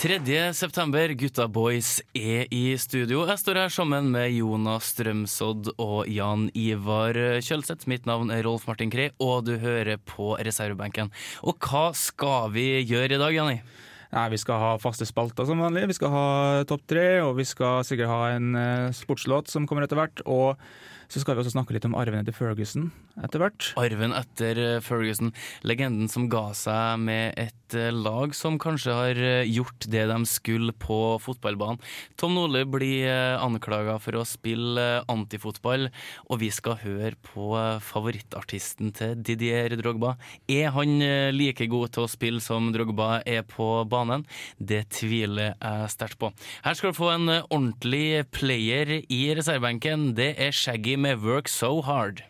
3. september, gutta boys er i studio. Jeg står her sammen med Jonas Strømsodd og Jan Ivar Kjølseth. Mitt navn er Rolf Martin Krei, og du hører på reservebenken. Og hva skal vi gjøre i dag, Janni? Nei, Vi skal ha faste spalter som vanlig. Vi skal ha topp tre, og vi skal sikkert ha en eh, sportslåt som kommer etter hvert. Og så skal vi også snakke litt om arven etter Ferguson etter hvert. Arven etter eh, Ferguson, legenden som ga seg med et eh, lag som kanskje har eh, gjort det de skulle på fotballbanen. Tom Nordli blir anklaga for å spille antifotball, og vi skal høre på favorittartisten til Didier Drogba. Er han like god til å spille som Drogba er på banen? Det tviler jeg sterkt på. Her skal du få en ordentlig player i reservebenken. Det er Shaggy med 'Work So Hard'.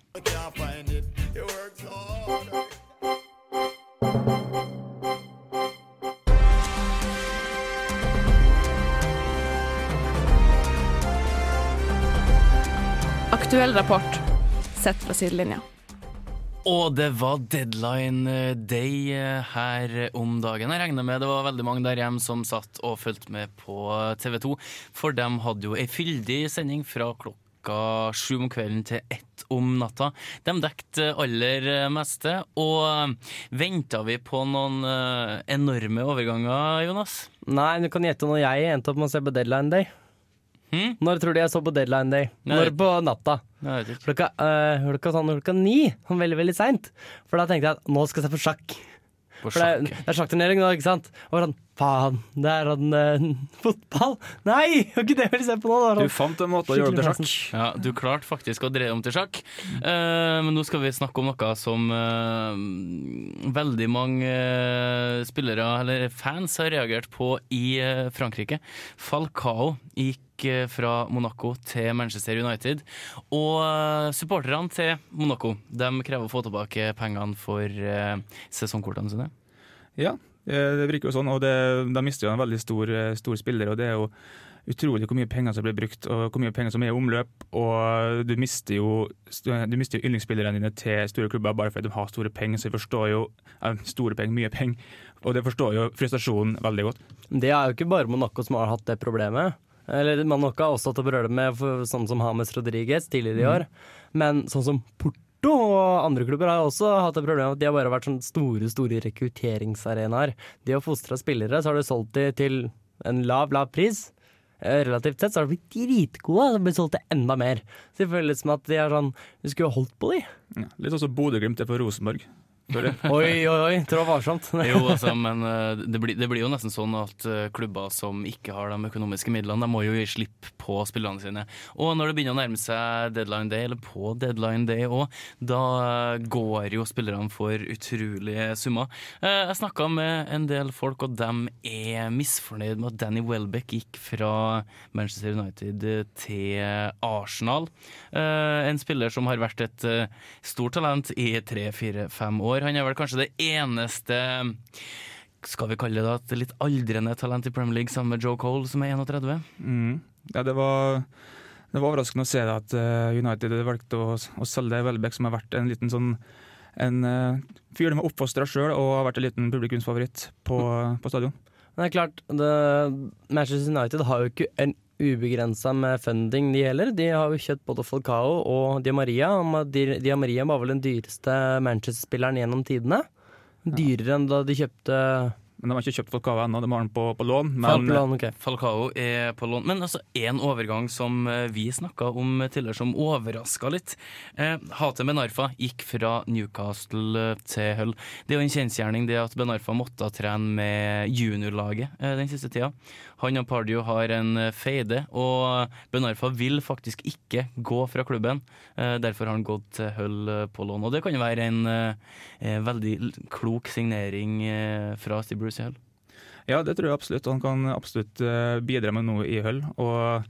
Aktuell rapport sett fra sidelinja. Og det var deadline eh, day eh, her om dagen. Jeg regner med det var veldig mange der hjemme som satt og fulgte med på TV 2, for de hadde jo ei fyldig sending fra klokka sju om kvelden til ett om natta. De dekket aller meste, og venta vi på noen eh, enorme overganger, Jonas? Nei, du kan gjette når jeg endte opp med å se på Deadline Day. Hmm? Når tror du jeg så på Deadline Day? Når på natta? Klokka, øh, klokka, sånn, klokka ni. Sånn veldig, veldig seint. For da tenkte jeg at nå skal jeg se på sjakk. På For det, er, det er sjakkturnering nå, ikke sant? Og sånn, faen, det er han uh, fotball. Nei, det var ikke det jeg ville se på nå. Du fant en måte å gjøre det til sjakk. Ja, du klarte faktisk å dreie om til sjakk. Uh, men nå skal vi snakke om noe som uh, veldig mange spillere, eller fans, har reagert på i Frankrike. Falcao gikk fra Monaco til Manchester United. Og supporterne til Monaco de krever å få tilbake pengene for sesongkortene sine. Ja, det virker jo sånn. Og det, de mister jo en veldig stor, eh, stor spiller, og det er jo utrolig hvor mye penger som blir brukt, og hvor mye penger som er i omløp. Og du mister jo, du mister jo yndlingsspillerne dine til store klubber bare fordi de har store penger, så jeg forstår jo eh, Store penger, mye penger. Og det forstår jo frustrasjonen veldig godt. Det er jo ikke bare Monaco som har hatt det problemet. Eller Monaco har også hatt et problem med sånn som Hames Rodriguez tidligere i år. Men sånn som Porto og andre klubber har også hatt et problem de har bare vært sånne store store rekrutteringsarenaer. De har fostra spillere, så har de solgt de til en lav, lav pris. Eh, Relativt sett så har de blitt dritgode, og blitt solgt til enda mer. Så det føles som at de er sånn Vi skulle holdt på de. Ja, litt også Bodø-Glimt er for Rosenborg. Oi, oi, oi, trå varsomt. Jo, altså, men eh, det blir, det blir jo nesten sånn at eh, klubber som ikke har de økonomiske midlene, de må jo gi slipp på spillerne sine. Og når det begynner å nærme seg deadline day, eller på deadline day òg, da eh, går jo spillerne for utrolige summer. Jeg snakka med en del folk, og de er misfornøyd med at Danny Welbeck gikk fra Manchester United til Arsenal. En spiller som har vært et stort talent i tre, fire, fem år. Han er vel kanskje det eneste skal vi kalle det et litt aldrende talent i Premier League sammen med Joe Cole, som er 31? Mm. Ja, det var, det var overraskende å se det at eh, United valgte å, å selge Welbeck, som har vært en liten sånn en uh, fyr de har oppfostra sjøl og har vært en liten publikumsfavoritt på, på stadion. Men det er klart, det, Manchester United har jo ikke en ubegrensa med funding, de heller. De har jo kjøpt både Falcao og Di Maria. Di, Maria var vel den dyreste Manchester-spilleren gjennom tidene. Dyrere enn da de kjøpte Men de har ikke kjøpt Falcao ennå, de har den på, på lån. Men Falcao, okay. Falcao er på lån. Men altså, en overgang som eh, vi snakka om tidligere, som overraska litt. Eh, Hate Ben Arfa gikk fra Newcastle eh, til Hull. Det er jo en kjensgjerning det at Ben Arfa måtte trene med juniorlaget eh, den siste tida. Han og Pardio har en eh, feide, og Ben Arfa vil faktisk ikke gå fra klubben. Eh, Derfor har han gått til Hull på lån. Og det kan jo være en eh, veldig klok signering eh, fra Steve Bruce i Hull. Ja, det tror jeg absolutt. Han kan absolutt eh, bidra med noe i Hull. Og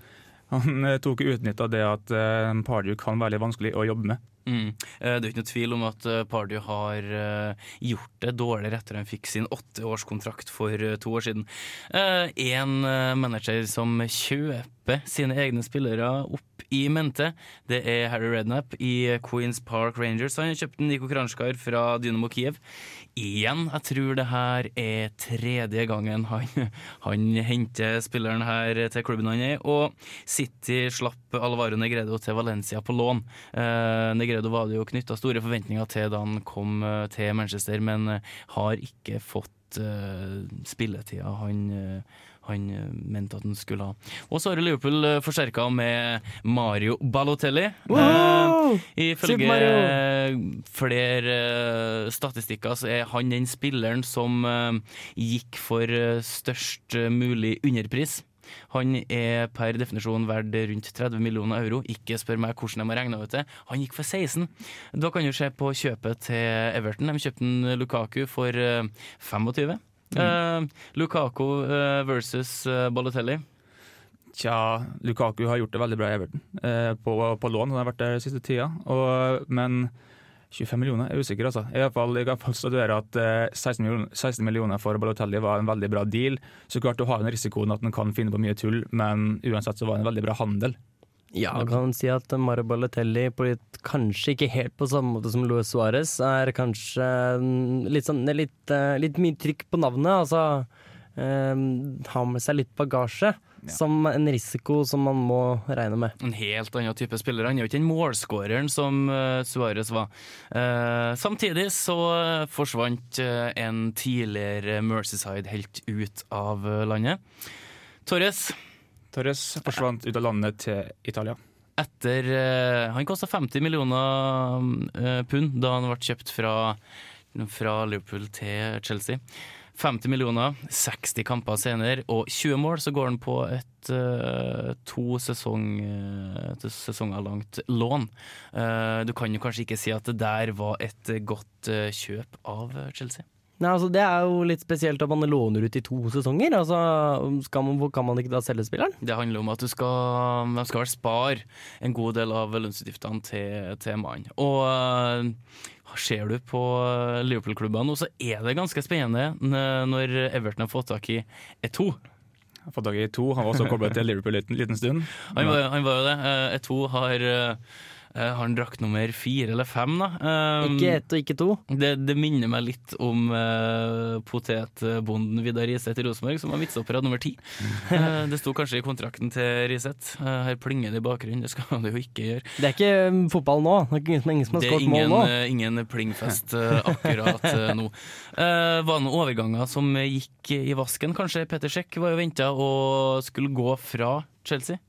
han tok tok utnytta det at uh, Pardew kan være litt vanskelig å jobbe med. Mm. Eh, Det er ikke noe tvil om at eh, Pardew har eh, gjort det dårligere etter han fikk sin åtteårskontrakt for eh, to år siden. En manager som kjøper sine egne spillere opp i mente, det er Harry Redknapp i Queens Park Rangers. Han har kjøpt Niko Kranskar fra Dynamo Kiev. Igjen, jeg tror det her er tredje gangen han, han henter spilleren her til klubben han er. Og City slapp Alvaro Negredo til Valencia på lån. Eh, Negredo var det jo knytta store forventninger til da han kom eh, til Manchester, men eh, har ikke fått eh, spilletida han uh, han eh, mente at han skulle ha. Og så har Liverpool uh, forsterka med Mario Balotelli. Wow! Eh, ifølge eh, flere eh, statistikker så er han den spilleren som eh, gikk for eh, størst eh, mulig underpris. Han er per definisjon verdt rundt 30 millioner euro. Ikke spør meg hvordan de har regna ut det. Han gikk for 16. Da kan du se på kjøpet til Everton. De kjøpte en Lukaku for eh, 25. Eh, Lukaku eh, versus eh, Balotelli. Tja, Lukaku har gjort det veldig bra i Everton eh, på, på lån. Han har vært der siste tida. Og, men 25 millioner er usikker, altså. I hvert fall, jeg kan statuere at eh, 16, millioner, 16 millioner for Balotelli var en veldig bra deal. Så klart du har den risikoen at den kan finne på mye tull, men uansett så var det en veldig bra handel. Ja, man kan si at Mario Balotelli på litt, kanskje ikke helt på samme måte som Luis Suárez, er kanskje mm, litt, sånn, litt, eh, litt mye trykk på navnet. Altså eh, har med seg litt bagasje. Som en risiko som man må regne med. En helt annen type spiller. Han er jo ikke den målskåreren som uh, Suárez var. Uh, samtidig så forsvant uh, en tidligere Mercyside-helt ut av landet. Torres, Torres forsvant ut av landet til Italia. etter eh, Han kosta 50 millioner eh, pund da han ble kjøpt fra, fra Liverpool til Chelsea. 50 millioner, 60 kamper senere og 20 mål, så går han på et eh, to sesong, sesonger langt lån. Du kan jo kanskje ikke si at det der var et godt kjøp av Chelsea. Nei, altså Det er jo litt spesielt at man låner ut i to sesonger. Altså, skal man, Kan man ikke da selge spilleren? Det handler om at du skal, de skal vel spare en god del av lønnsutgiftene til, til mannen. Og uh, ser du på Liverpool-klubbene nå, så er det ganske spennende når Everton har fått tak i Eto. Har fått tak i Eto. Han var også koblet til Liverpool en liten stund. Han var, han var jo det. Eh, Eto har, har han drakk nummer fire eller fem, da. Um, Ikke ett og ikke to. Det, det minner meg litt om uh, potetbonden Vidar Riseth i Rosenborg, som var vitsa nummer ti. Eh, det sto kanskje i kontrakten til Riseth. Her plinger det i bakgrunnen, det skal det jo ikke gjøre. Det er ikke um, fotball nå. Det er ingen, som har skåret mål nå? Det er ingen plingfest akkurat nå. Var det noen overganger som gikk i vasken? Kanskje Peter Sjekk var jo venta og skulle gå fra Chelsea?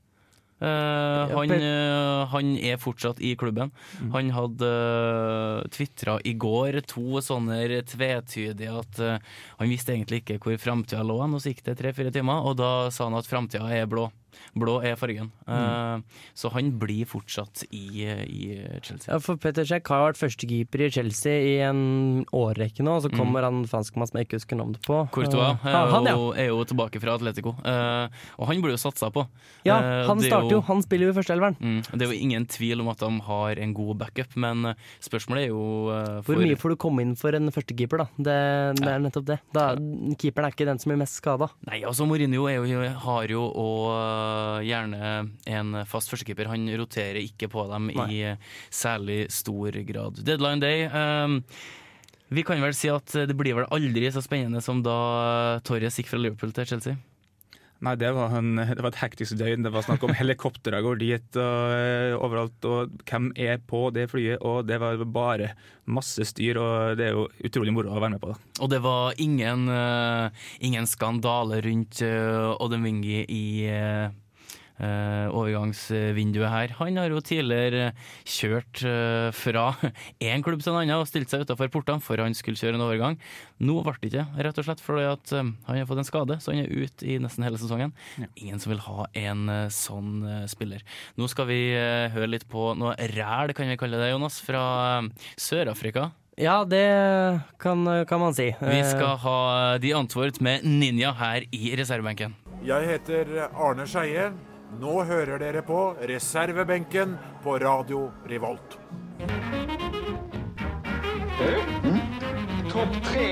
Eh, han, eh, han er fortsatt i klubben. Han hadde uh, tvitra i går to sånne tvetydige at uh, han visste egentlig ikke hvor framtida lå, og så gikk det tre-fire timer, og da sa han at framtida er blå. Blå er fargen. Eh, Så han blir fortsatt i, i Chelsea. Ja, for Peter Cech har vært førstekeeper i Chelsea i en årrekke nå, og så kommer han franskmann som jeg ikke husker navnet på. Courtois Uh, er, han, ja. jo, er jo tilbake fra Atletico, uh, og han blir jo satsa på. ja, Eh, han er starter jo, han spiller jo i førsteelveren. Mm, det er jo ingen tvil om at de har en god backup, men eh, spørsmålet er jo eh, for Hvor mye får du komme inn for en førstekeeper, da? Det, det er nettopp det. Da, keeperen er ikke den som blir mest skada. Nei, altså Mourinho er jo, har jo og øh, gjerne en fast førstekeeper. Han roterer ikke på dem i øh, særlig stor grad. Deadline day. Um, vi kan vel si at det blir vel aldri så spennende som da Torres gikk fra Liverpool til Chelsea. Nei, det var, en, det var et hektisk døgn. Det var snakk om helikoptre går dit og eh, overalt, og hvem er på det flyet? Og det var bare masse styr, og det er jo utrolig moro å være med på. da. Og det var ingen, øh, ingen skandale rundt uh, Odemwingie i øh, øh, overgangsvinduet her. Han har jo tidligere kjørt øh, fra én klubb til en annen og stilt seg utafor portene for han skulle kjøre en overgang. Nå ble det ikke, rett og slett fordi at han har fått en skade, så han er ute i nesten hele sesongen. Ingen som vil ha en sånn spiller. Nå skal vi høre litt på noe ræl, kan vi kalle det, Jonas, fra Sør-Afrika. Ja, det kan, kan man si. Vi Eh, skal ha De Antwoord med Ninja her i reservebenken. Jeg heter Arne Skeie. Nå hører dere på reservebenken på Radio Revolt. Topp tre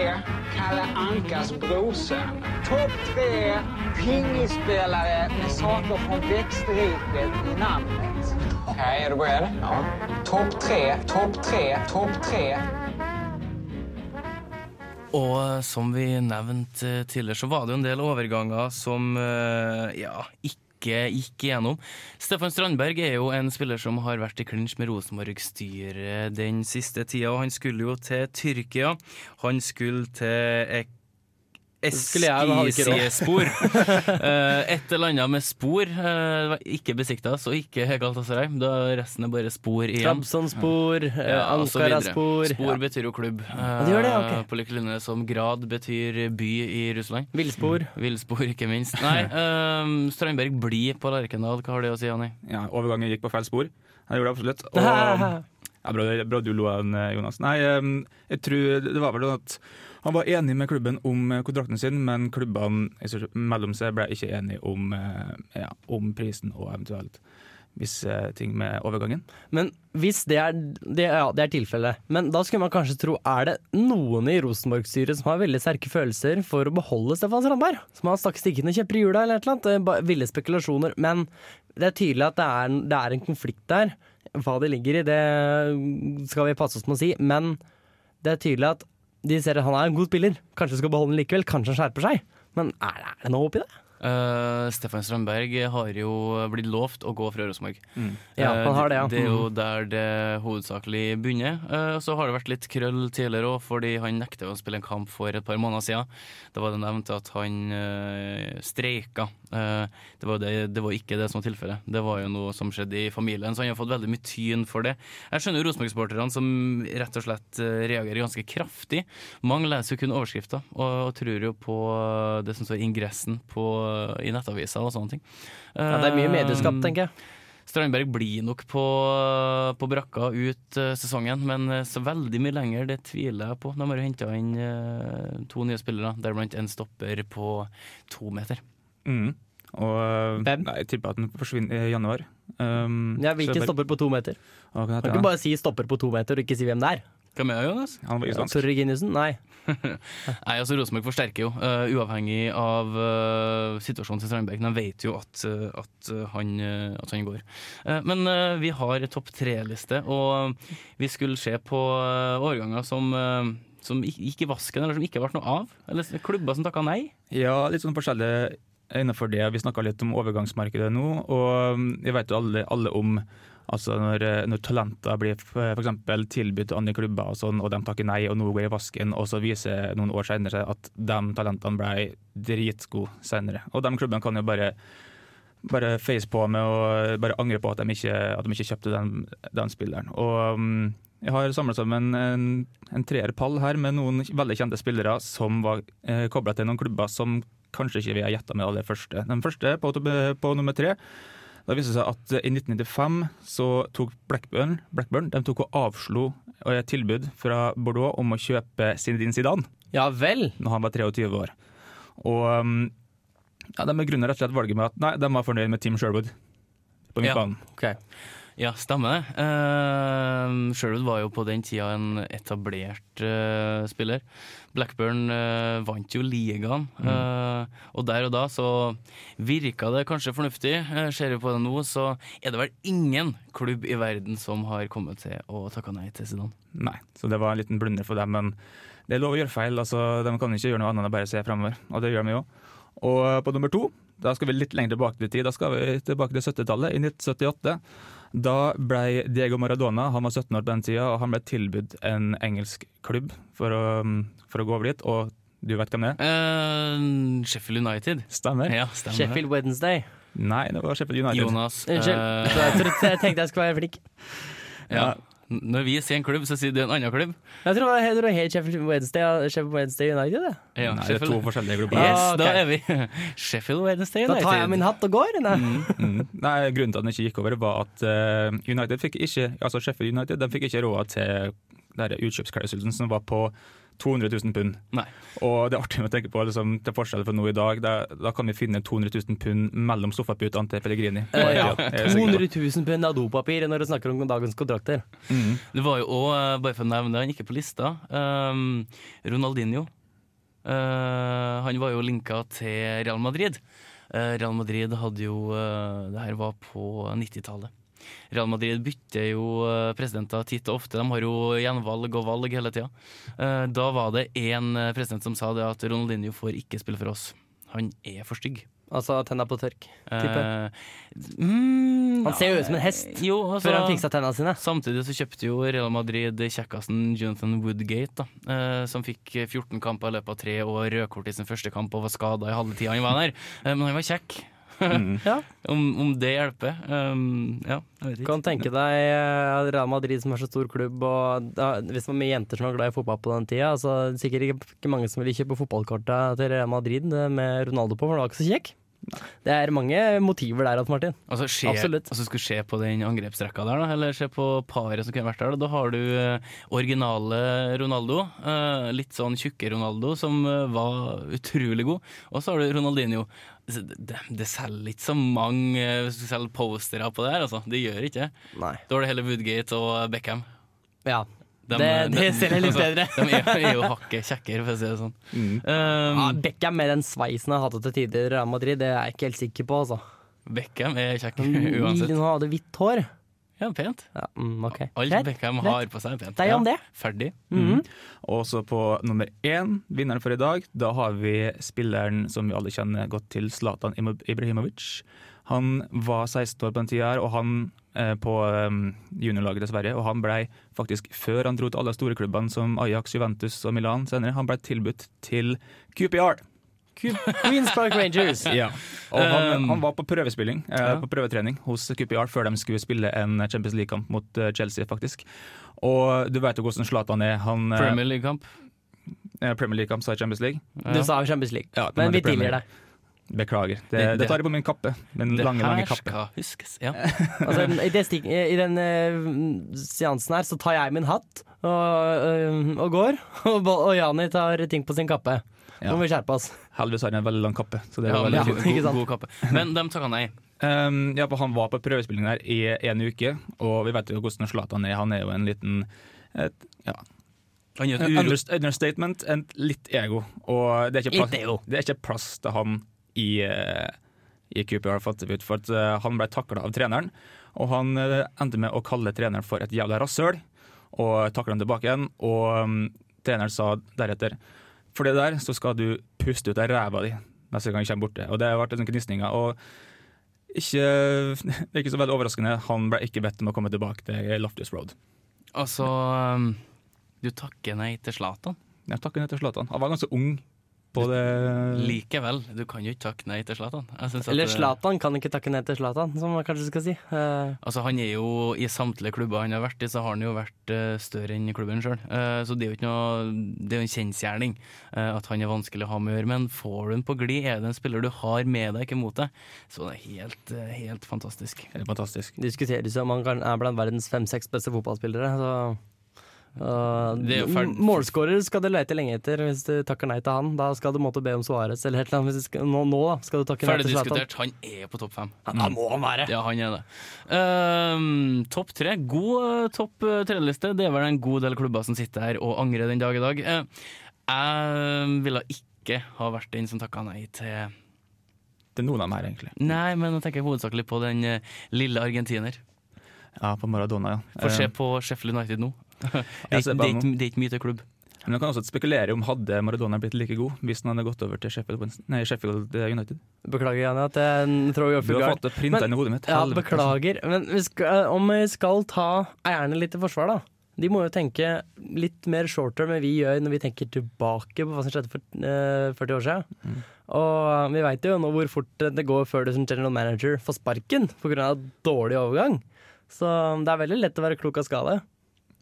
Kalle Ankas brorson. Topp tre pingisspelare med saker fra vekstriket i navnet. Okej, er du beredd? Ja. Topp tre, topp tre, topp tre. Og som vi nevnte tidligere, så var det jo en del overganger som eh, ja, ikke gikk igjennom. Stefan Strandberg er jo en spiller som har vært i klinsj med Rosenborg-styret den siste tida, og han skulle jo til Tyrkia. Han skulle til Ek Eskisiespor. Eh, Et eller annet med spor. eh, det var ikke besikta, så ikke Galatasaray. Da resten er bare spor igjen. Trabzonspor, eh, Ja, videre. Ankara-spor. Spor Ja. betyr jo klubb. det gjør det, ok. Eh, På like linje som grad betyr by i Russland. Villspor. Villspor, ikke minst. Nei, um, Strandberg blir på Lerkendal. Hva har det å si, Anni? Ja, overgangen gikk på feil spor. Jeg gjorde det absolutt. Og, ja, bra, bra du lo av den, Jonas. Nei, eh, jeg tror det var vel at han var enig med klubben om eh, kontrakten sin, men klubbene mellom seg ble ikke enige om, eh, ja, om prisen og eventuelt visse ting med overgangen. Men hvis det er, det, ja, det er tilfellet, men da skulle man kanskje tro er det noen i Rosenborg-styret som har veldig sterke følelser for å beholde Stefan Strandberg? Som har stakk stikkende kjepper i hjula eller et eller annet? Ville spekulasjoner. Men det er tydelig at det er, det er en konflikt der. Hva det ligger i, det skal vi passe oss med å si. Men det er tydelig at de ser at han er en god spiller. Kanskje skal beholde han likevel. Kanskje han skjerper seg. Men er, det- er det noe håp i det? Uh, Stefan Strandberg har jo blitt lovt å gå fra Rosenborg. Ja, Eh, han har det, ja. Det er jo Mm. der det hovedsakelig begynner. Uh, Så har det vært litt krøll tidligere òg, fordi han nekter å spille en kamp for et par måneder siden. Da var det nevnt at han uh, streika. Eh, det, var det, det var ikke det som var tilfellet. Det var jo noe som skjedde i familien, så han har fått veldig mye tyn for det. Jeg skjønner Rosenborg-sporterne som rett og slett eh, reagerer ganske kraftig. Mange leser jo kun overskrifter og, og tror jo på det som står i ingressen på, i nettaviser og sånne ting. Ja, det er mye Eh, medieskap, tenker jeg. Strandberg blir nok på, på brakka ut uh, sesongen, men eh, så veldig mye lenger, det tviler jeg på. De har henta inn uh, to nye spillere, deriblant en stopper på to meter. Mm. Og eh, Hvem? Nei, jeg tipper at den forsvinner i januar. Um, Ja, Hvilken bare- stopper på to meter? Å, Kan heter ikke han? bare si stopper på to meter og ikke si hvem det er. Hvem er det, Jonas? Han var islandsk. Torre Reginiussen? Nei. Nei, altså Rosenborg forsterker jo, eh, uavhengig av eh, situasjonen til Strandberg. De vet jo at, eh, at, eh, han, eh, at han går. Eh, men eh, vi har topp tre-liste, og vi skulle se på uh, årganger som, eh, som gikk i vasken, eller som ikke ble noe av. Eller klubber som takka nei. Ja, litt sånn forskjellig innenfor det. Vi snakka litt om overgangsmarkedet nå, og vi jeg vet jo alle, alle om altså når, eh, når talenter blir f- for eksempel tilbudt til andre klubber, og sånn, og de takker nei og nå går i vasken, og så viser noen år senere at de talentene ble dritgode senere. Og de klubbene kan jo bare bare face på med og bare angre på at de ikke, at de ikke kjøpte den, den spilleren. Og um, jeg har samla sammen en, en treerpall her med noen veldig kjente spillere som var eh, kobla til noen klubber som kanskje ikke vi har gjetta med aller første. Den første, på, på nummer tre, da viste det seg at i 1995 så tok Blackburn, Blackburn de tok og avslo et tilbud fra Bordeaux om å kjøpe Zinedine Zidane Ja vel? når han var 23 år. Og um, ja, De begrunner rett og slett valget med at nei, de var fornøyd med Tim Sherwood på Ja. midtbanen. Ja, stemmer det. Uh, Sherwood var jo på den tida en etablert uh, spiller. Blackburn uh, vant jo ligaen, eh, og der og da så virka det kanskje fornuftig. Uh, ser vi på det nå, så er det vel ingen klubb i verden som har kommet til å takke nei til Zidane. Nei, så det var en liten blunder for dem. Men det er lov å gjøre feil. altså De kan ikke gjøre noe annet enn å bare se fremover, og det gjør vi jo. Og på nummer to, da skal vi litt lenger tilbake til tid. Da skal vi tilbake til 70-tallet, i 1978. Da ble Diego Maradona han var 17 år på den tida, og han ble tilbudt en engelsk klubb for å, for å gå over dit. Og du vet hvem det er? Uh, Sheffield United. Stemmer. Ja, stemmer. Sheffield Wednesday. Nei, det var Sheffield United. Jonas. Unnskyld. Uh, jeg, jeg tenkte jeg skulle være flink. ja. Når vi sier en klubb, så sier du en annen klubb. Jeg tror det heter helt Sheffield Wednesday, og Sheffield Wednesday United. Det. Ja, Nei, det er to forskjellige klubber. Yes, Ah, okay. da er vi Sheffield Wednesday Da tar jeg min hatt og går. Nei. Mm. Nei, Grunnen til at den ikke gikk over, var at eh, United fikk ikke, altså Sheffield United de fikk ikke råd til utkjøpsklausulen som var på 200 000 pund. Nei. Og det er artig å tenke på, liksom, til forskjell fra nå i dag, da, da kan vi finne 200 000 pund mellom sofaputene til Pellegrini. Eh, ja. Jeg er sikker på. 200 000 pund av dopapir når du snakker om dagens kontrakter. Det var jo òg, bare for å nevne det, han ikke på lista, um, Ronaldinho. Uh, han var jo linka til Real Madrid. Uh, Real Madrid hadde jo uh, Det her var på 90-tallet. Real Madrid bytter jo eh, presidenter titt og ofte. De har jo gjenvalg og valg hele tida. Eh, da var det én president som sa det at Ronaldinho får ikke spille for oss. Han er for stygg. Altså tenna på tørk. Type. Uh, mm, Han ser jo ut som en hest jo, altså, før han fiksa tenna sine. Samtidig så kjøpte jo Real Madrid kjekkasen Jonathan Woodgate, da, uh, som fikk 14 kamper i løpet av tre år, rødkort i sin første kamp og var skada i halve tida han var der. Uh, men han var kjekk. Ja. om, om det hjelper? Um, ja, jeg vet ikke. Kan tenke deg eh, Real Madrid som er så stor klubb, og da, hvis det var mye jenter som var glad i fotball på den tida, så er sikkert ikke, ikke mange som ville kjøpe fotballkortet til Real Madrid eh, med Ronaldo på, for han var ikke så kjekk. Det er mange motiver der, Hans Martin. Altså, skje, Absolutt. altså skal se på den angrepsrekka der, da, eller se på paret som kunne vært der. Da, da har du eh, originale Ronaldo, eh, litt sånn tjukke Ronaldo, som eh, var utrolig god. Og så har du Ronaldinho. Så Det, det, selger ikke så mange hvis du selger postere på det her, altså. Det gjør ikke det. Da har du hele Woodgate og Beckham. Ja. De- det, det de- jeg litt altså, bedre. De er, er jo hakket kjekkere, for å si det sånn. Um, Ja, Beckham med den sveisen han hadde til tider i Real Madrid, det er jeg ikke helt sikker på, altså. Beckham er kjekk Han uansett. hadde hvitt hår. Ja, pent. Ja, mm, okay. Alt Greit, Beckham har på seg, er pent. Deg om Ja, ferdig. Ferdig. -hmm. Og så på nummer én, vinneren for i dag, da har vi spilleren som vi alle kjenner godt til, Zlatan Ibrahimovic. Han var 16 år på den tida her, og han eh, på eh, juniorlaget til Sverige, og han ble faktisk, før han dro til alle store klubbene som Ajax, Juventus og Milan senere, han ble tilbudt til QPR. Queens Park Rangers. Ja. Og han, Um, han var på prøvespilling, eh, ja. på prøvetrening hos QPR før de skulle spille en Champions League-kamp mot eh, Chelsea, faktisk. Og du vet jo hvordan Zlatan er. Han, Premier League-kamp. eh, Premier League-kamp, sa Champions League. Du sa Champions League, Ja, men vi det tilgir deg. Beklager. Det, Det- det, tar jeg på min kappe. Min Det lange, lange kappe. skal huskes. Ja. Altså, i, stik, I den uh, seansen her så tar jeg min hatt og, uh, og går, og, og Jani tar ting på sin kappe. Ja. Nå må vi skjerpe oss. Heldigvis har han en veldig lang kappe. Så det Ja, veldig ja. fint. ikke god, sant? god kappe. Men dem takka nei. Um, ja, han var på prøvespilling der i en uke, og vi vet jo hvordan Zlatan er. Han er jo en liten et, ja, Han gjør et understatement, en litt ego. Og det er ikke plass, det er ikke plass til han i, eh, i QPR, for at eh, han ble takla av treneren. Og han eh, endte med å kalle treneren for et jævla rasshøl, og takla han tilbake igjen. Og um, treneren sa deretter for det der så skal du puste ut av ræva di neste gang jeg kommer borte. Og det ble sånne gnisninger. Og ikke, det er ikke så veldig overraskende, han ble ikke bedt om å komme tilbake til Loftus Road. Altså, um, du takker nei til Zlatan. Jeg takker nei til Zlatan. Han var ganske ung på det Likevel, du kan jo ikke takke nei til Zlatan. Eller Zlatan kan ikke takke ned til Zlatan, som man kanskje skal si. Uh. Altså, han er jo I samtlige klubber han har vært i, så har han jo vært uh, større enn klubben sjøl. så det er jo ikke noe Det er jo en kjensgjerning eh, at han er vanskelig å ha med å gjøre. Men får du den på glid, er det en spiller du har med deg, ikke mot deg, så det er helt, eh, helt fantastisk. Helt fantastisk. diskuteres om han er blant verdens fem-seks beste fotballspillere. Så, uh, er målskårer skal du lete lenge etter hvis du takker nei til han. Da skal du måtte be om Suárez eller et eller annet. Hvis du skal, nå, nå skal du takke nei til Zlatan. diskutert, han er på topp fem. Ja, da må han være! Ja, han er det. Uh, topp tre. God uh, topp uh, tre-liste. Det er vel en god del klubber som sitter her og angrer den dag i dag. Uh, jeg ville ikke ha vært den som takka nei til Det er noen av dem her, egentlig. Nei, men jeg tenker hovedsakelig på den eh, lille argentiner. Ja, på Maradona, ja. Få se Eh, på Sheffield United nå. det, er, ikke- det, er ikke, det er ikke mye til klubb. Men man kan også spekulere om hadde Maradona blitt like god hvis han hadde gått over til Sheffield, nei, Sheffield United. Beklager, Janne, at jeg tror jeg Du har fått det printa inn i hodet mitt. Ja, Helvete, altså. beklager. Men vi skal, om vi skal ta eierne litt til forsvar, da. De må jo tenke litt mer short term enn vi gjør når vi tenker tilbake på hva som skjedde for eh, 40 år siden. Mm. Og vi veit jo nå hvor fort det går før du som general manager får sparken pga. dårlig overgang. Så det er veldig lett å være klok av skade.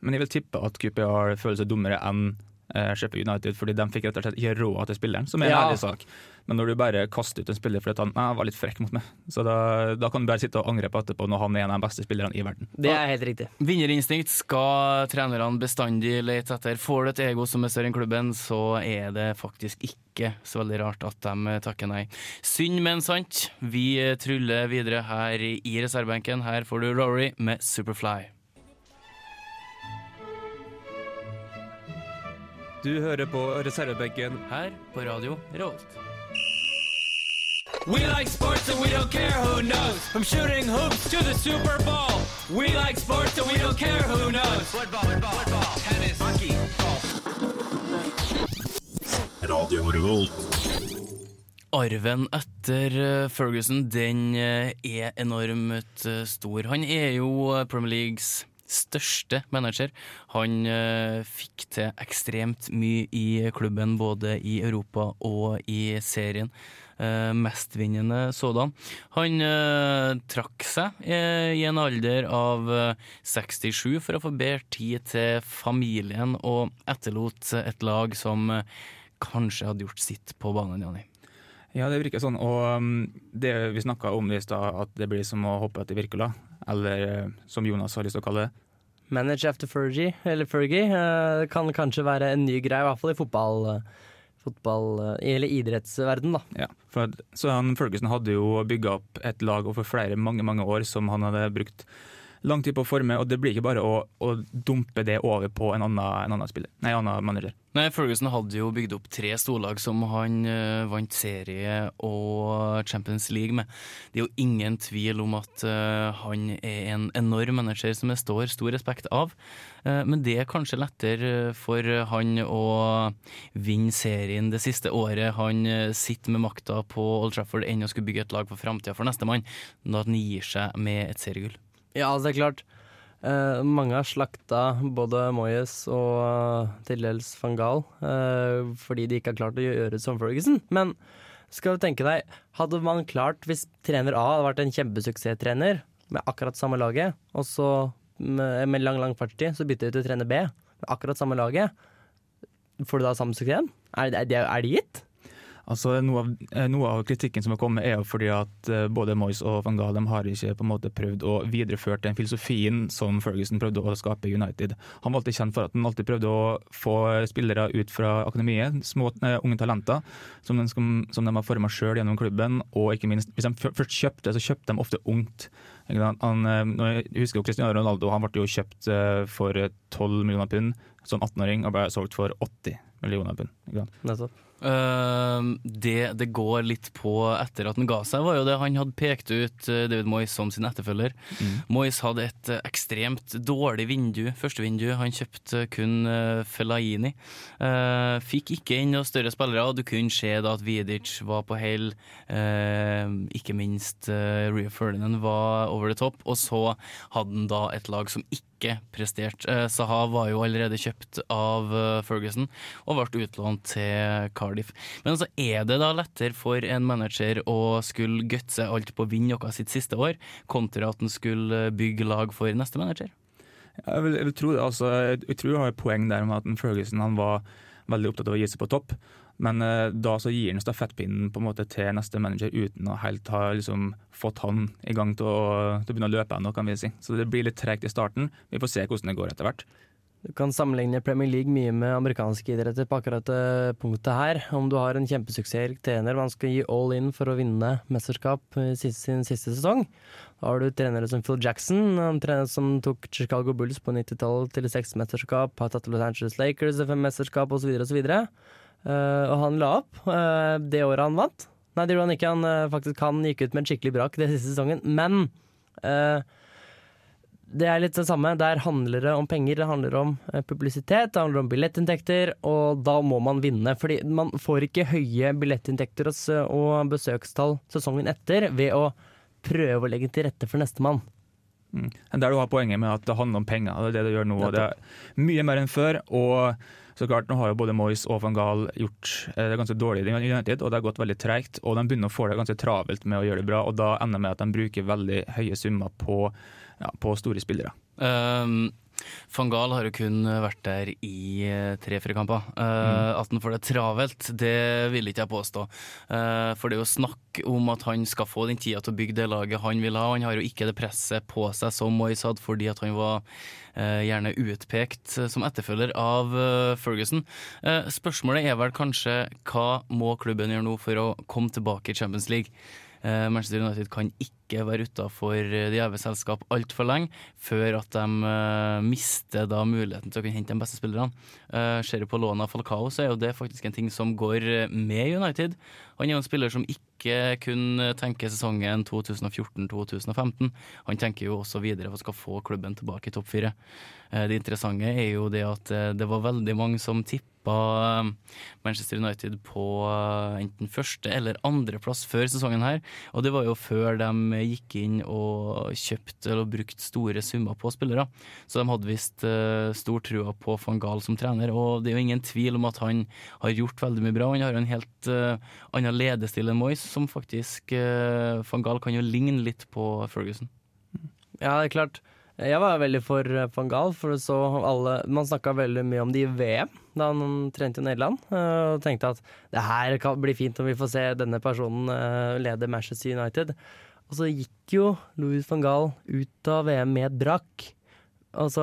Men jeg vil tippe at QPR føler seg dummere enn eh, Sheffield United, fordi de fikk rett og slett ikke råd til spilleren, som er en Ja. ærlig sak. Men når du bare kaster ut en spiller fordi han var litt frekk mot meg, så da, da kan du bare sitte og angre på etterpå når han er en av de beste spillerne i verden. Det er helt riktig. Vinnerinstinkt skal trenerne bestandig lete etter. Får du et ego som er større enn klubben, så er det faktisk ikke så veldig rart at de takker nei. Synd, men sant. Vi truller videre her i reservebenken. Her får du Rory med Superfly. Du hører på reservebenken her på radio Revolt. We like sports and we don't care who knows. From shooting hoops to the Super Bowl. We like sports and we don't care who knows. Football, football, football tennis, hockey, Radio Revolt. Arven etter eh, Ferguson, den eh, er enormt eh, stor. Han er jo Premier Leagues største manager. Han eh, fikk til ekstremt mye i klubben, både i Europa og i serien. Eh, mestvinnende sådan. Han eh, trakk seg i en alder av eh, 67 for å få bedre tid til familien, og etterlot et lag som kanskje hadde gjort sitt på banen, Jani. Ja, det virker sånn. Og um, det vi snakka om i stad, at det blir som å hoppe etter Wirkola. Eller eh, som Jonas har lyst til å kalle det. Manage after Fergie, eller Fergie, eh, kan kanskje være en ny greie, i hvert fall i fotball. eh, fotball eller idrettsverden, da. Ja, for så han Ferguson hadde jo bygga opp et lag over flere mange mange år som han hadde brukt lang tid på å forme, og det blir ikke bare å, å dumpe det over på en annen, en annen spiller, nei, en annen manager. Nei, Ferguson hadde jo bygd opp tre storlag som han uh, vant serie og Champions League med. Det er jo ingen tvil om at uh, han er en enorm manager som det står stor respekt av. Uh, men det er kanskje lettere for han å vinne serien det siste året han sitter med makta på Old Trafford, enn å skulle bygge et lag for framtida for nestemann, når han gir seg med et seriegull. Ja, altså, det er klart. Eh, mange har slakta både Moyes og uh, til dels van Gaal eh, fordi de ikke har klart å gjøre det som Ferguson. Men skal du tenke deg, hadde man klart, hvis trener A hadde vært en kjempesuksesstrener med akkurat samme laget, og så med, med lang, lang fartstid, så bytter vi til trener B med akkurat samme laget, får du da samme suksess? Er, er, er det gitt? Altså noe av, eh, noe av kritikken som har kommet er jo fordi at eh, både Moyes og van Gaal har ikke på en måte prøvd å videreføre den filosofien som Ferguson prøvde å skape i United. Han var alltid kjent for at han alltid prøvde å få spillere ut fra akademiet, små uh, unge talenter, som de, som, de har forma sjøl gjennom klubben. Og ikke minst, hvis de først kjøpte, så kjøpte de ofte ungt. Han, nå husker jo Cristiano Ronaldo, han ble jo kjøpt for eh, 12 millioner pund som 18-åring og ble solgt for 80 millioner pund. Nettopp. Eh, det det går litt på etter at han ga seg, var jo det han hadde pekt ut eh, David Moyes som sin etterfølger. Moyes hadde et eh, ekstremt dårlig vindu, første vindu. Han kjøpte kun uh, Fellaini. Eh, fikk ikke inn noen større spillere, og du kunne se da at Vidic var på hell. Eh, ikke minst uh, Rio Ferdinand var over the top, og så hadde han da et lag som ikke prestert. Eh, Saha var jo allerede kjøpt av eh, Ferguson og ble utlånt til Cardiff. Men altså, er det da lettere for en manager å skulle gutse alt på å vinne noe sitt siste år, kontra at han skulle bygge lag for neste manager? Jeg vil, jeg vil tro. Altså, jeg, tror jeg har et poeng der med at Ferguson han var veldig opptatt av å gi seg på topp. Men eh, da så gir han stafettpinnen på en måte til neste manager uten å helt ha liksom, fått han i gang til å, til å begynne å løpe ennå, kan vi si. Så det blir litt tregt i starten. Vi får se hvordan det går etter hvert. Du kan sammenligne Premier League mye med amerikanske idretter på akkurat det punktet her. Om du har en kjempesuksessrik trener, man skal gi all in for å vinne mesterskap i sin siste sesong. Da har du trenere som Phil Jackson, en trener som tok Chicago Bulls på 90-tallet til seks mesterskap, har tatt Los Angeles Lakers til fem mesterskap osv. osv. Uh, og han la opp eh, det året han vant. Nei, det gjorde han ikke. Han eh, faktisk han gikk ut med en skikkelig brak den siste sesongen. Men eh, det er litt det samme. Der handler det om penger, det handler om eh, publisitet, det handler om billettinntekter, og da må man vinne. Fordi man får ikke høye billettinntekter og besøkstall sesongen etter ved å prøve å legge til rette for nestemann. Mm. Der du har poenget med at det handler om penger. Det er det det gjør nå. og Det er mye mer enn før. og så klart, Nå har jo både Moyes og van Gaal gjort eh, det ganske dårlig i United, og det har gått veldig treigt. Og de begynner å få det ganske travelt med å gjøre det bra, og da ender det med at de bruker veldig høye summer på, ja, på store spillere. Um, Van Gaal har jo kun vært der i tre-fire kamper. Uh, At han får det travelt, det vil ikke jeg påstå. Uh, for det er jo snakk om at han skal få den tida til å bygge det laget han vil ha. Han har jo ikke det presset på seg som Moyes hadde, fordi at han var uh, gjerne utpekt som etterfølger av Ferguson. Spørsmålet er vel kanskje hva må klubben gjøre nå for å komme tilbake i Champions League? Manchester United kan ikke være utafor de gjeve selskap altfor lenge, før at de uh, mister da muligheten til å kunne hente de beste spillerne. Uh, ser du på lånet av Falcao, så er jo det faktisk en ting som går med United. Han er jo en spiller som ikke kun tenker sesongen 2014-2015. Han tenker jo også videre for å skal få klubben tilbake i topp fire. Det interessante er jo det at det var veldig mange som tippa Manchester United på enten første eller andreplass før sesongen her, og det var jo før de gikk inn og kjøpte eller brukte store summer på spillere. Så de hadde visst uh, stor trua på van Gaal som trener, og det er jo ingen tvil om at han har gjort veldig mye bra. Han har en helt uh, annen ledestil enn Moyes, som faktisk uh, Van Gaal kan jo ligne litt på Ferguson. Ja, det er klart. Jeg var veldig for van Gaal, for så alle Man snakka veldig mye om det i VM, da han trente i Nederland. Og tenkte at det her kan bli fint om vi får se denne personen lede Manchester United. Og så gikk jo Louis van Gaal ut av VM med et brakk. Altså,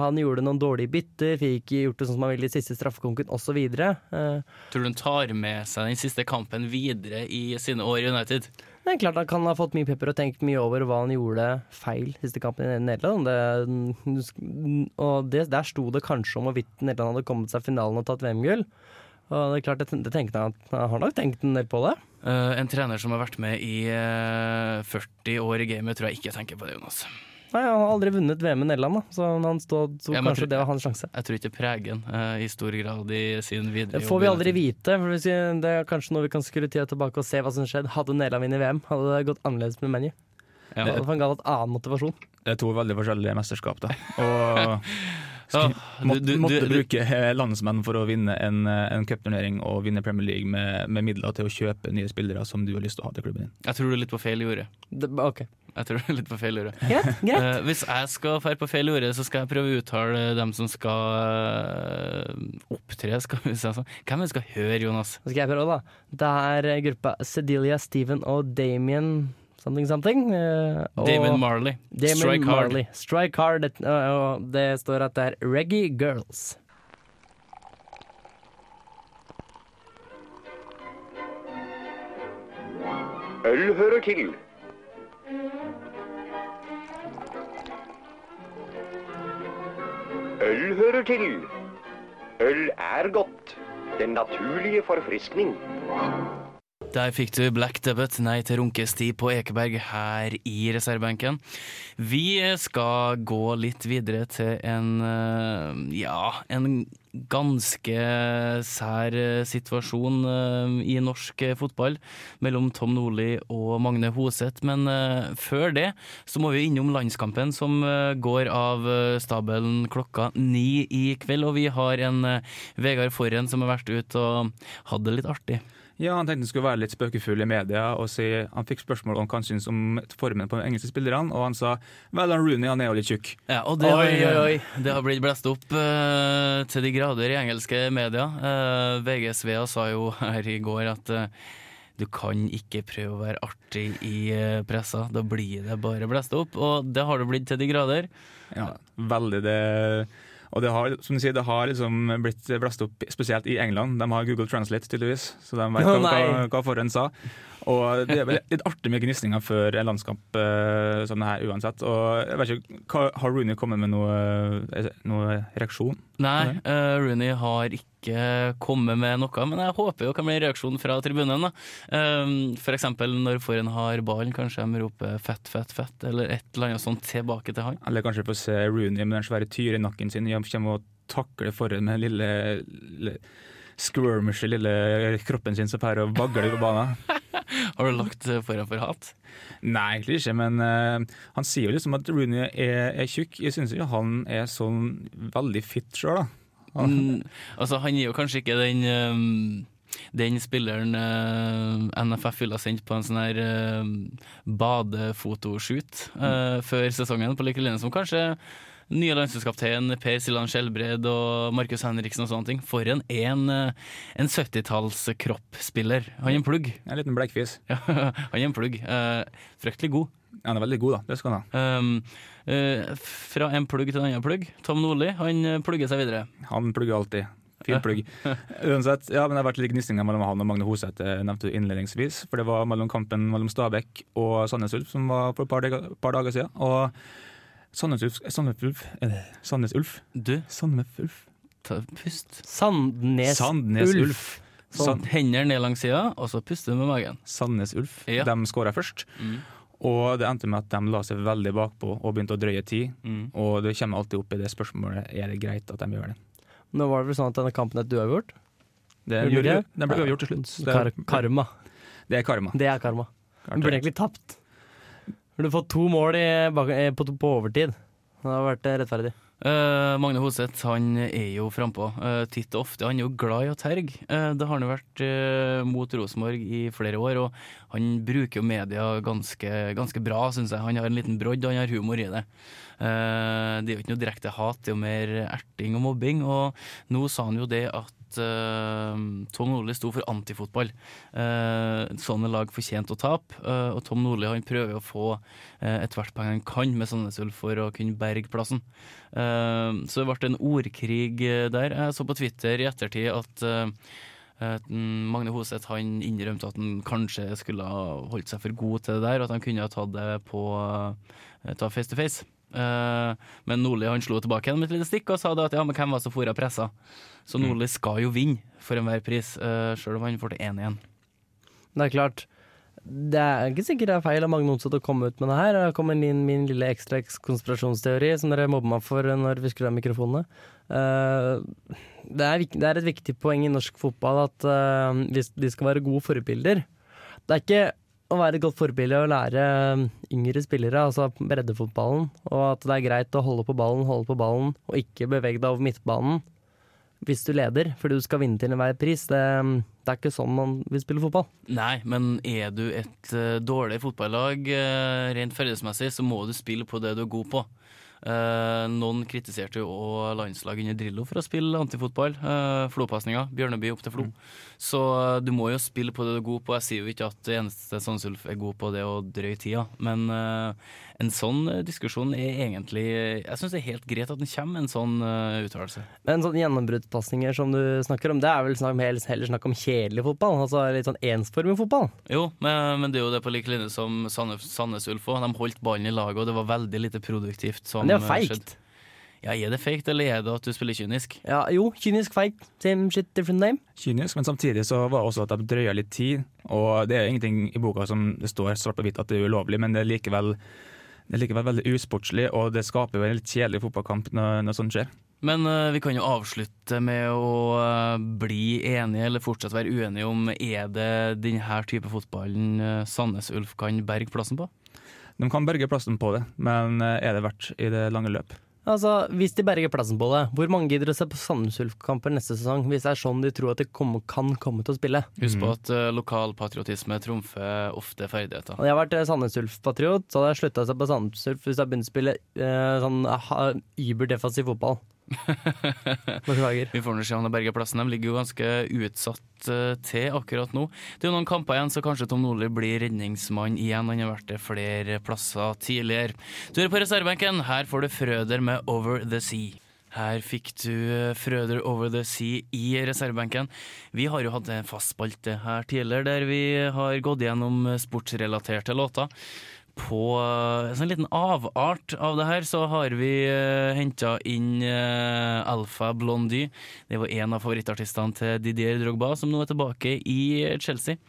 han gjorde noen dårlige bytter, fikk gjort det sånn som han ville i siste straffekonken osv. Uh, Tror du han tar med seg den siste kampen videre i sine år i United? Det er klart Han kan ha fått mye pepper og tenkt mye over hva han gjorde feil siste kampen i Nederland. Det, og det, der sto det kanskje om hvorvidt Nederland hadde kommet seg finalen og tatt VM-gull. Og det er klart, det, det tenkte at han har nok tenkt en del på det. Uh, en trener som har vært med i uh, eh, 40 år i gamet, tror jeg ikke tenker på det, Jonas. Nei, Han har aldri vunnet VM i Nederland, da. så han stod, så ja, kanskje det var hans sjanse. Jeg tror ikke preger han uh, i stor grad i sin videre Det får vi aldri vite. for Det er kanskje noe vi kan skru tida tilbake og se hva som skjedde. Hadde Nederland vunnet VM, hadde det gått annerledes med Menu. Ja. Det hadde han en annen motivasjon. Det er to veldig forskjellige mesterskap, da. Og Ja, du, du, måtte, du, bruke landsmenn for å vinne en, en cupturnering og vinne Premier League med, med, midler til å kjøpe nye spillere som du har lyst til å ha til klubben din. Jeg tror du er litt på feil jorde. ok. Jeg tror du er litt på feil jorde. Greit, greit. Uh, hvis jeg skal dra på feil jorde, så skal jeg prøve å uttale dem som skal uh, opptre. Skal vi si sånn. Hvem er det skal høre, Jonas? Skal jeg prøve, da? Det er gruppa Sedelia, Steven og Damien something something. Uh, Damon Marley. Damon Strike Marley. hard. Strike hard. Det, uh, det står at det er Reggae Girls. Øl hører til. Øl hører til. Øl er godt. Den naturlige forfriskning. Der fikk du Black Debut, nei til runkestid på Ekeberg her i reservebenken. Vi skal gå litt videre til en eh, ja, en ganske sær situasjon eh, i norsk fotball mellom Tom Nordli og Magne Hoseth. Men eh, før det så må vi innom landskampen som går av stabelen klokka ni i kveld. Og vi har en Vegard Forhen som har vært ute og hatt det litt artig. Ja, Han tenkte han skulle være litt spøkefull i media. og si, Han fikk spørsmål om hva han syntes om formen på de engelske spillerne, og han sa vel, han Rooney han er jo litt tjukk. Ja, og det, oi, har, oi, oi. det har blitt blåst opp uh, til de grader i engelske media. Uh, eh, VG-Svea sa jo her i går at uh, du kan ikke prøve å være artig i pressa. Da blir det bare blåst opp, og det har det blitt til de grader. Ja, veldig det og det har, som du sier, det har liksom blitt blåst opp, spesielt i England. De har Google Translate, tydeligvis, så de vet hva, hva, hva forhånd sa. Og det er litt artig med gnisninger før en landskamp uh, som det her uansett. Og jeg vet ikke, Har Rooney kommet med noe, eh, noe reaksjon? Nei, uh, Rooney har ikke kommet med noe, men jeg håper jo det kan bli en reaksjon fra tribunen. da. Um, F.eks. når foran har ballen, kanskje de roper 'fett, fett, fett', eller et eller annet sånt tilbake til han. Eller kanskje få se Rooney med den svære tyrenakken sin kommer og takler foran med den lille, lille squirmishe lille kroppen sin som pærer og vagler på banen. Har du lagt eh, foran for hat? Nei, egentlig ikke, men uh, han sier jo liksom at Rooney er, er tjukk. Jeg syns jo han er sånn veldig fit sjøl, da. Mm, altså, han er jo kanskje ikke den um, den spilleren uh, NFF ville ha sendt på en sånn her uh, badefotoshoot uh, mm. før sesongen, på like linje som kanskje Nye landslagskaptein Per Silan Skjelbred og Markus Henriksen og sånne ting. For en, en, eh, en 70-tallskroppsspiller. Han er en plugg. En liten blekkfis. Ja, han er en plugg. Uh, fryktelig god. Han er veldig god, da. Det skal han ha. Um, uh, fra en plugg til en annen plugg. Tom Nordli han plugger seg videre. Han plugger alltid. Fin plugg. Uansett, ja, men det har vært litt gnisninger mellom han og Magne Hoseth, nevnte du innledningsvis. For det var mellom kampen mellom Stabæk og Sandnes Ulf som var for et par, dager- par dager siden. Og Sandnes Ulf Sandnes Ulf, eh, Sandnes Ulf Du, Sandnes Ulf ta, pust. Sandnes, Sandnes Ulf. Ulf. Sånn. Sand- Hender ned langs sida, og så puster du med magen. Sandnes Ulf. Ja. De skåra først. Mm. Og det endte med at de la seg veldig bakpå og begynte å drøye tid. Mm. Og det kommer alltid opp i det spørsmålet er det greit at de gjør det. Nå var det vel sånn at denne kampen er uavgjort? Gjorde, det? den ble uavgjort til slutt. Det er, karma. det er karma. Det er karma. Den burde egentlig tapt. Burde fått to mål i, eh, på, på overtid. Det har vært eh, rettferdig. Uh, Magne Hoseth han er jo frampå uh, titt og ofte. Han er jo glad i å terge. Uh, det har han jo vært uh, mot Rosenborg i flere år, og han bruker jo media ganske, ganske bra, syns jeg. Han har en liten brodd, han har humor i det. Det er jo ikke noe direkte hat, det er jo mer erting og mobbing. Og nå sa han jo det at eh, Tom Nordli sto for antifotball. Uh, sånne lag fortjente å tape, uh, og Tom Nordli han prøver å få uh, ethvert poeng han kan med Sandnes Ulf for å kunne berge plassen. Eh, så det ble en ordkrig eh, der. Jeg så på Twitter i ettertid at eh, mm, Magne Hoseth han innrømte at han kanskje skulle ha holdt seg for god til det der, og at han kunne ha tatt det på eh, ta face to face. Eh, men Nordli han slo tilbake igjen med et lite stikk og sa da at ja, men hvem var det som fora pressa? Så Nordli skal jo vinne for enhver pris, uh, sjøl om han får til 1-1. Det er klart. Det er ikke sikkert det er feil av Magne Onseth å komme ut med det her. Det kommer inn min lille ekstra konspirasjonsteori som dere mobber meg for når vi skrur av mikrofonene. Eh, det, er, det et viktig poeng i norsk fotball at eh, de skal være gode forbilder. Det er ikke å være et godt forbilde å lære eh, yngre spillere, altså breddefotballen, og at det er greit å holde på ballen, holde på ballen, og ikke bevege deg over midtbanen hvis du leder, fordi du skal vinne til enhver pris. Det, det er ikke sånn man vil spille fotball. Nei, men er du et eh, dårlig fotballag uh, rent ferdighetsmessig, så må du spille på det du er god på. Eh, noen kritiserte jo òg landslaget under Drillo for å spille antifotball. Eh, Flopasninga. Bjørneby opp til Flo. Så eh, du må jo spille på det du er god på. Jeg sier jo ikke at eneste Sandsulf er god på, det å drøye tida. Men eh, en sånn eh, diskusjon er egentlig Jeg syns det er helt greit at den kommer, en sånn uh, uttalelse. Men sånn gjennombruddspasninger som du snakker om, det er vel snakk, heller, heller snakk om kjedelig fotball? Altså litt sånn ensformig fotball? Jo, men, men det er jo det på lik linje som Sandnes, Ulf òg. De holdt ballen i laget, og det var veldig lite produktivt. Som det er eh, feigt. Ja, Er det feigt, eller er det at du spiller kynisk? Ja, jo, kynisk feigt. Same shit, different name. Kynisk, men samtidig så var det også at de drøya litt tid. Og det er ingenting i boka som det står svart på hvitt at det er ulovlig, men det er likevel, det er likevel veldig usportslig, og det skaper jo en litt kjedelig fotballkamp når, når sånt skjer. Men uh, vi kan jo avslutte med å uh, bli enige, eller fortsatt være uenige om er det denne type fotballen uh, Sandnes Ulf kan berge plassen på? De kan berge plassen på det, men eh, er det verdt i det lange løp? Altså, Hvis de berger plassen på det, hvor mange gidder å se på Sandnes Ulf-kamper neste sesong hvis det er sånn de tror at de kommer, kan komme til å spille? Husk på at uh, lokalpatriotisme trumfer ofte ferdigheter. Hadde jeg vært eh, Sandnes Ulf-patriot, så hadde jeg slutta å se på Sandnes Ulf hvis jeg begynte å spille uh, sånn uh, überdefensiv fotball. Beklager. Vi får nå se om det berger plassen. De ligger jo ganske utsatt eh, til akkurat nå. Det er jo noen kamper igjen, så kanskje Tom Nordli blir redningsmann igjen. Han har vært det flere plasser tidligere. Du er på reservebenken. Her får du Frøder med Over the Sea. Her fikk du eh, Frøder Over the Sea i reservebenken. Vi har jo hatt en fast spalte her tidligere der vi har gått gjennom sportsrelaterte låter. På eh, en sånn liten avart av det her så har vi uh, henta inn uh, Alfa Blondie. Det var en av favorittartistene til Didier Drogba, som nå er tilbake i Chelsea.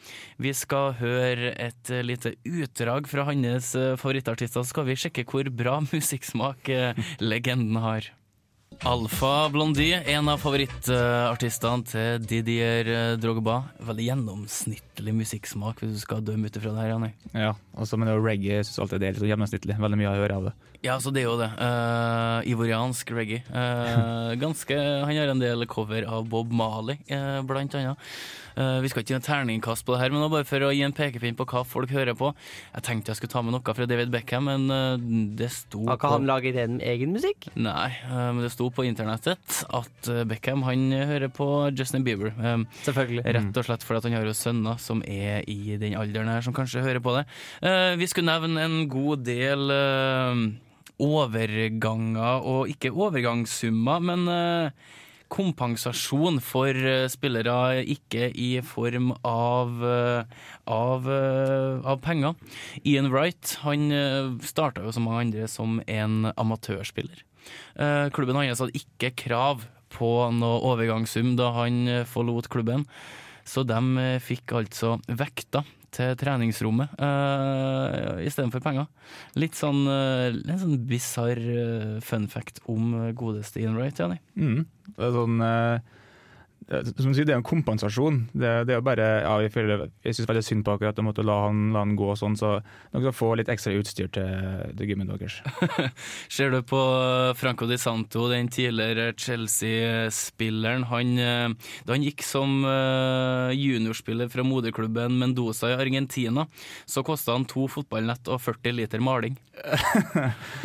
Vi skal høre et uh, lite utdrag fra hans uh, favorittartister, så skal vi sjekke hvor bra musikksmak eh, legenden har. Alfa Blondie, en av favorittartistene til Didier eh, Drogba. Veldig gjennomsnittlig musikksmak hvis du skal dømme ut ifra det her, Janne. Ja, også, men det er reggae jeg synes alltid det er litt sånn gjennomsnittlig. Veldig mye å høre av det. Ja, så det er jo det. Uh, ivoriansk reggae. Uh, ganske Han har en del cover av Bob Marley, uh, blant annet. Eh, vi skal ikke gi en terningkast på det her, men nå bare for å gi en pekepinn på hva folk hører på. Jeg tenkte jeg skulle ta med noe fra David Beckham, men uh, det sto Har ikke på- han laget en egen musikk? Nei, uh, men det sto på internettet at Beckham han hører på Justin Bieber. Um, Selvfølgelig. Rett og slett fordi at han har jo sønner som er i den alderen her, som kanskje hører på det. Eh, Vi skulle nevne en god del overganger, og ikke overgangssummer, men kompensasjon for eh, spillere ikke i form av, eh, av, eh, av penger. Ian Wright han starta jo som mange andre som en amatørspiller. Klubben hans hadde ikke krav på noe overgangssum da han forlot klubben, så de fikk altså vekta til treningsrommet uh, istedenfor penger. Litt sånn, uh, en sånn bisarr uh, fun fact om eh, godeste Ian Wright, Jenny. Mm. Det er sånn eh, det- som du sier, det er en kompensasjon. Det, det er jo bare, ja, Jeg, føler- jeg syns veldig synd på akkurat at måtte la han, la han gå sånn, så dere skal få litt ekstra utstyr til, til gymmen deres. Ser du på Franco Di Santo, den tidligere Chelsea-spilleren. Han, eh, da han gikk som eh, juniorspiller fra moderklubben Mendoza i Argentina, så kosta han to fotballnett og 40 liter maling.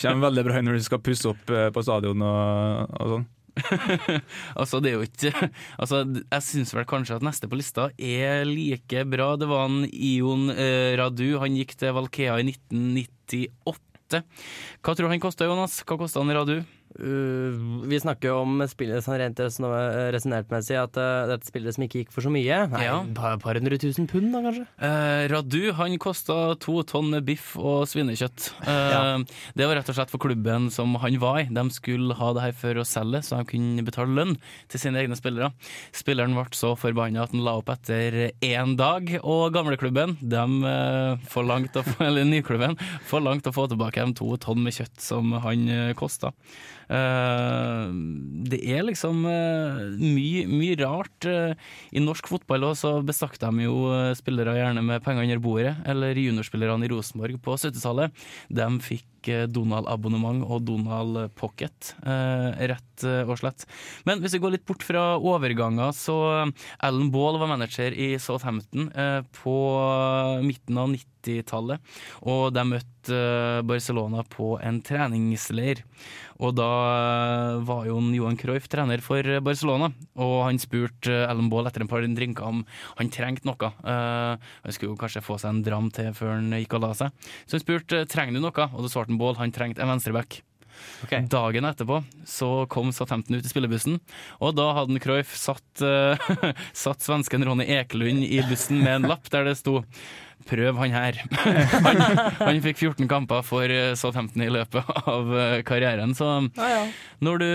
Kommer veldig bra når du skal pusse opp eh, på stadion og, og sånn. altså, det er jo ikke altså, Jeg syns vel kanskje at neste på lista er like bra. Det var en Ion eh, Radu. Han gikk til Valkea i 1998. Hva tror du han kosta, Jonas? Hva kosta han Radu? Uh, vi snakker jo om spillet sånn rent resonnertmessig, at uh, dette spillet som ikke gikk for så mye. Nei, Ja. par, par hundre tusen pund, da, kanskje? Uh, Radu han kosta to tonn biff og svinekjøtt. Eh, Ja. Det var rett og slett for klubben som han var i. De skulle ha det her for å selge, så de kunne betale lønn til sine egne spillere. Spilleren ble så forbanna at han la opp etter én dag, og gamleklubben, de eh, forlangte å få, eller nyklubben, forlangte å få tilbake de to tonn med kjøtt som han kosta. Eh, det er liksom uh, mye, mye rart. eh, I norsk fotball også, så bestakk de jo eh, spillere gjerne med penger under bordet, eller juniorspillerne i Rosenborg på 70-tallet. De fikk eh, Donald-abonnement og Donald Pocket, eh, rett eh, og slett. Men hvis vi går litt bort fra overganger, så eh, Alan Ball var manager i Southampton på midten av 90-tallet, og de møtte Barcelona på en treningsleir. Og da var jo Johan Cruyff trener for Barcelona, og han spurte Ellen Ball etter en par drinker om han trengte noe. Eh, Han skulle jo kanskje få seg en dram til før han gikk og la seg. Så han spurte trenger du noe, og da svarte han Baal han trengte en venstreback. Dagen etterpå så kom Southampton ut i spillebussen, og da hadde Cruyff satt, uh, satt svensken Ronny Ekelund i bussen med en lapp der det sto Prøv han her. Han, han fikk 14 kamper for eh, Southampton i løpet av eh, karrieren. Så når du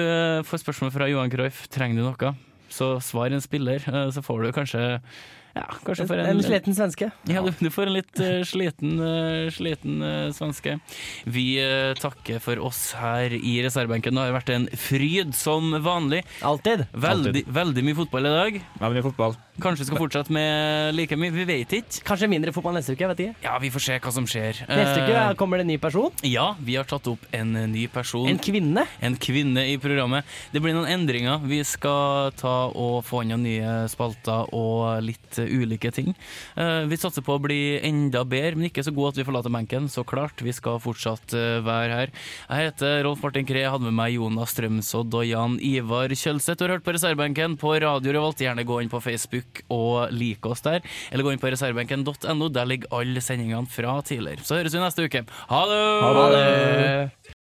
får spørsmål fra Johan Cruyff, trenger du noe, så svar en spiller, så får du kanskje ja, kanskje for en, En sliten svenske. ja, du, du får en litt uh, sliten, uh, sliten uh, svenske. Vi takker for oss her i reservebenken. Det har vært en fryd som vanlig. Alltid. Veldig, veldig mye fotball i dag. Veldig mye fotball. Kanskje vi skal fortsette med like mye. Vi vet ikke. Kanskje mindre fotball neste uke, vet ikke. Ja, vi får se hva som skjer. Neste uke kommer det en ny person. Ja, vi har tatt opp en ny person. En kvinne. En kvinne i programmet. Det blir noen endringer. Vi skal ta og få inn noen nye spalter og litt ulike ting. Eh, vi satser på å bli enda bedre, men ikke så god at vi forlater benken. Så klart, vi skal fortsatt eh, være her. Jeg heter Rolf Martin Kree, hadde med meg Jonas Strømsodd og Jan Ivar Kjølseth. Du har hørt på reservebenken på Radio Revolt. Gjerne gå inn på Facebook og like oss der, eller gå inn på reservebenken.no. Der ligger alle sendingene fra tidligere. Så høres vi neste uke. Ha det! Ha det!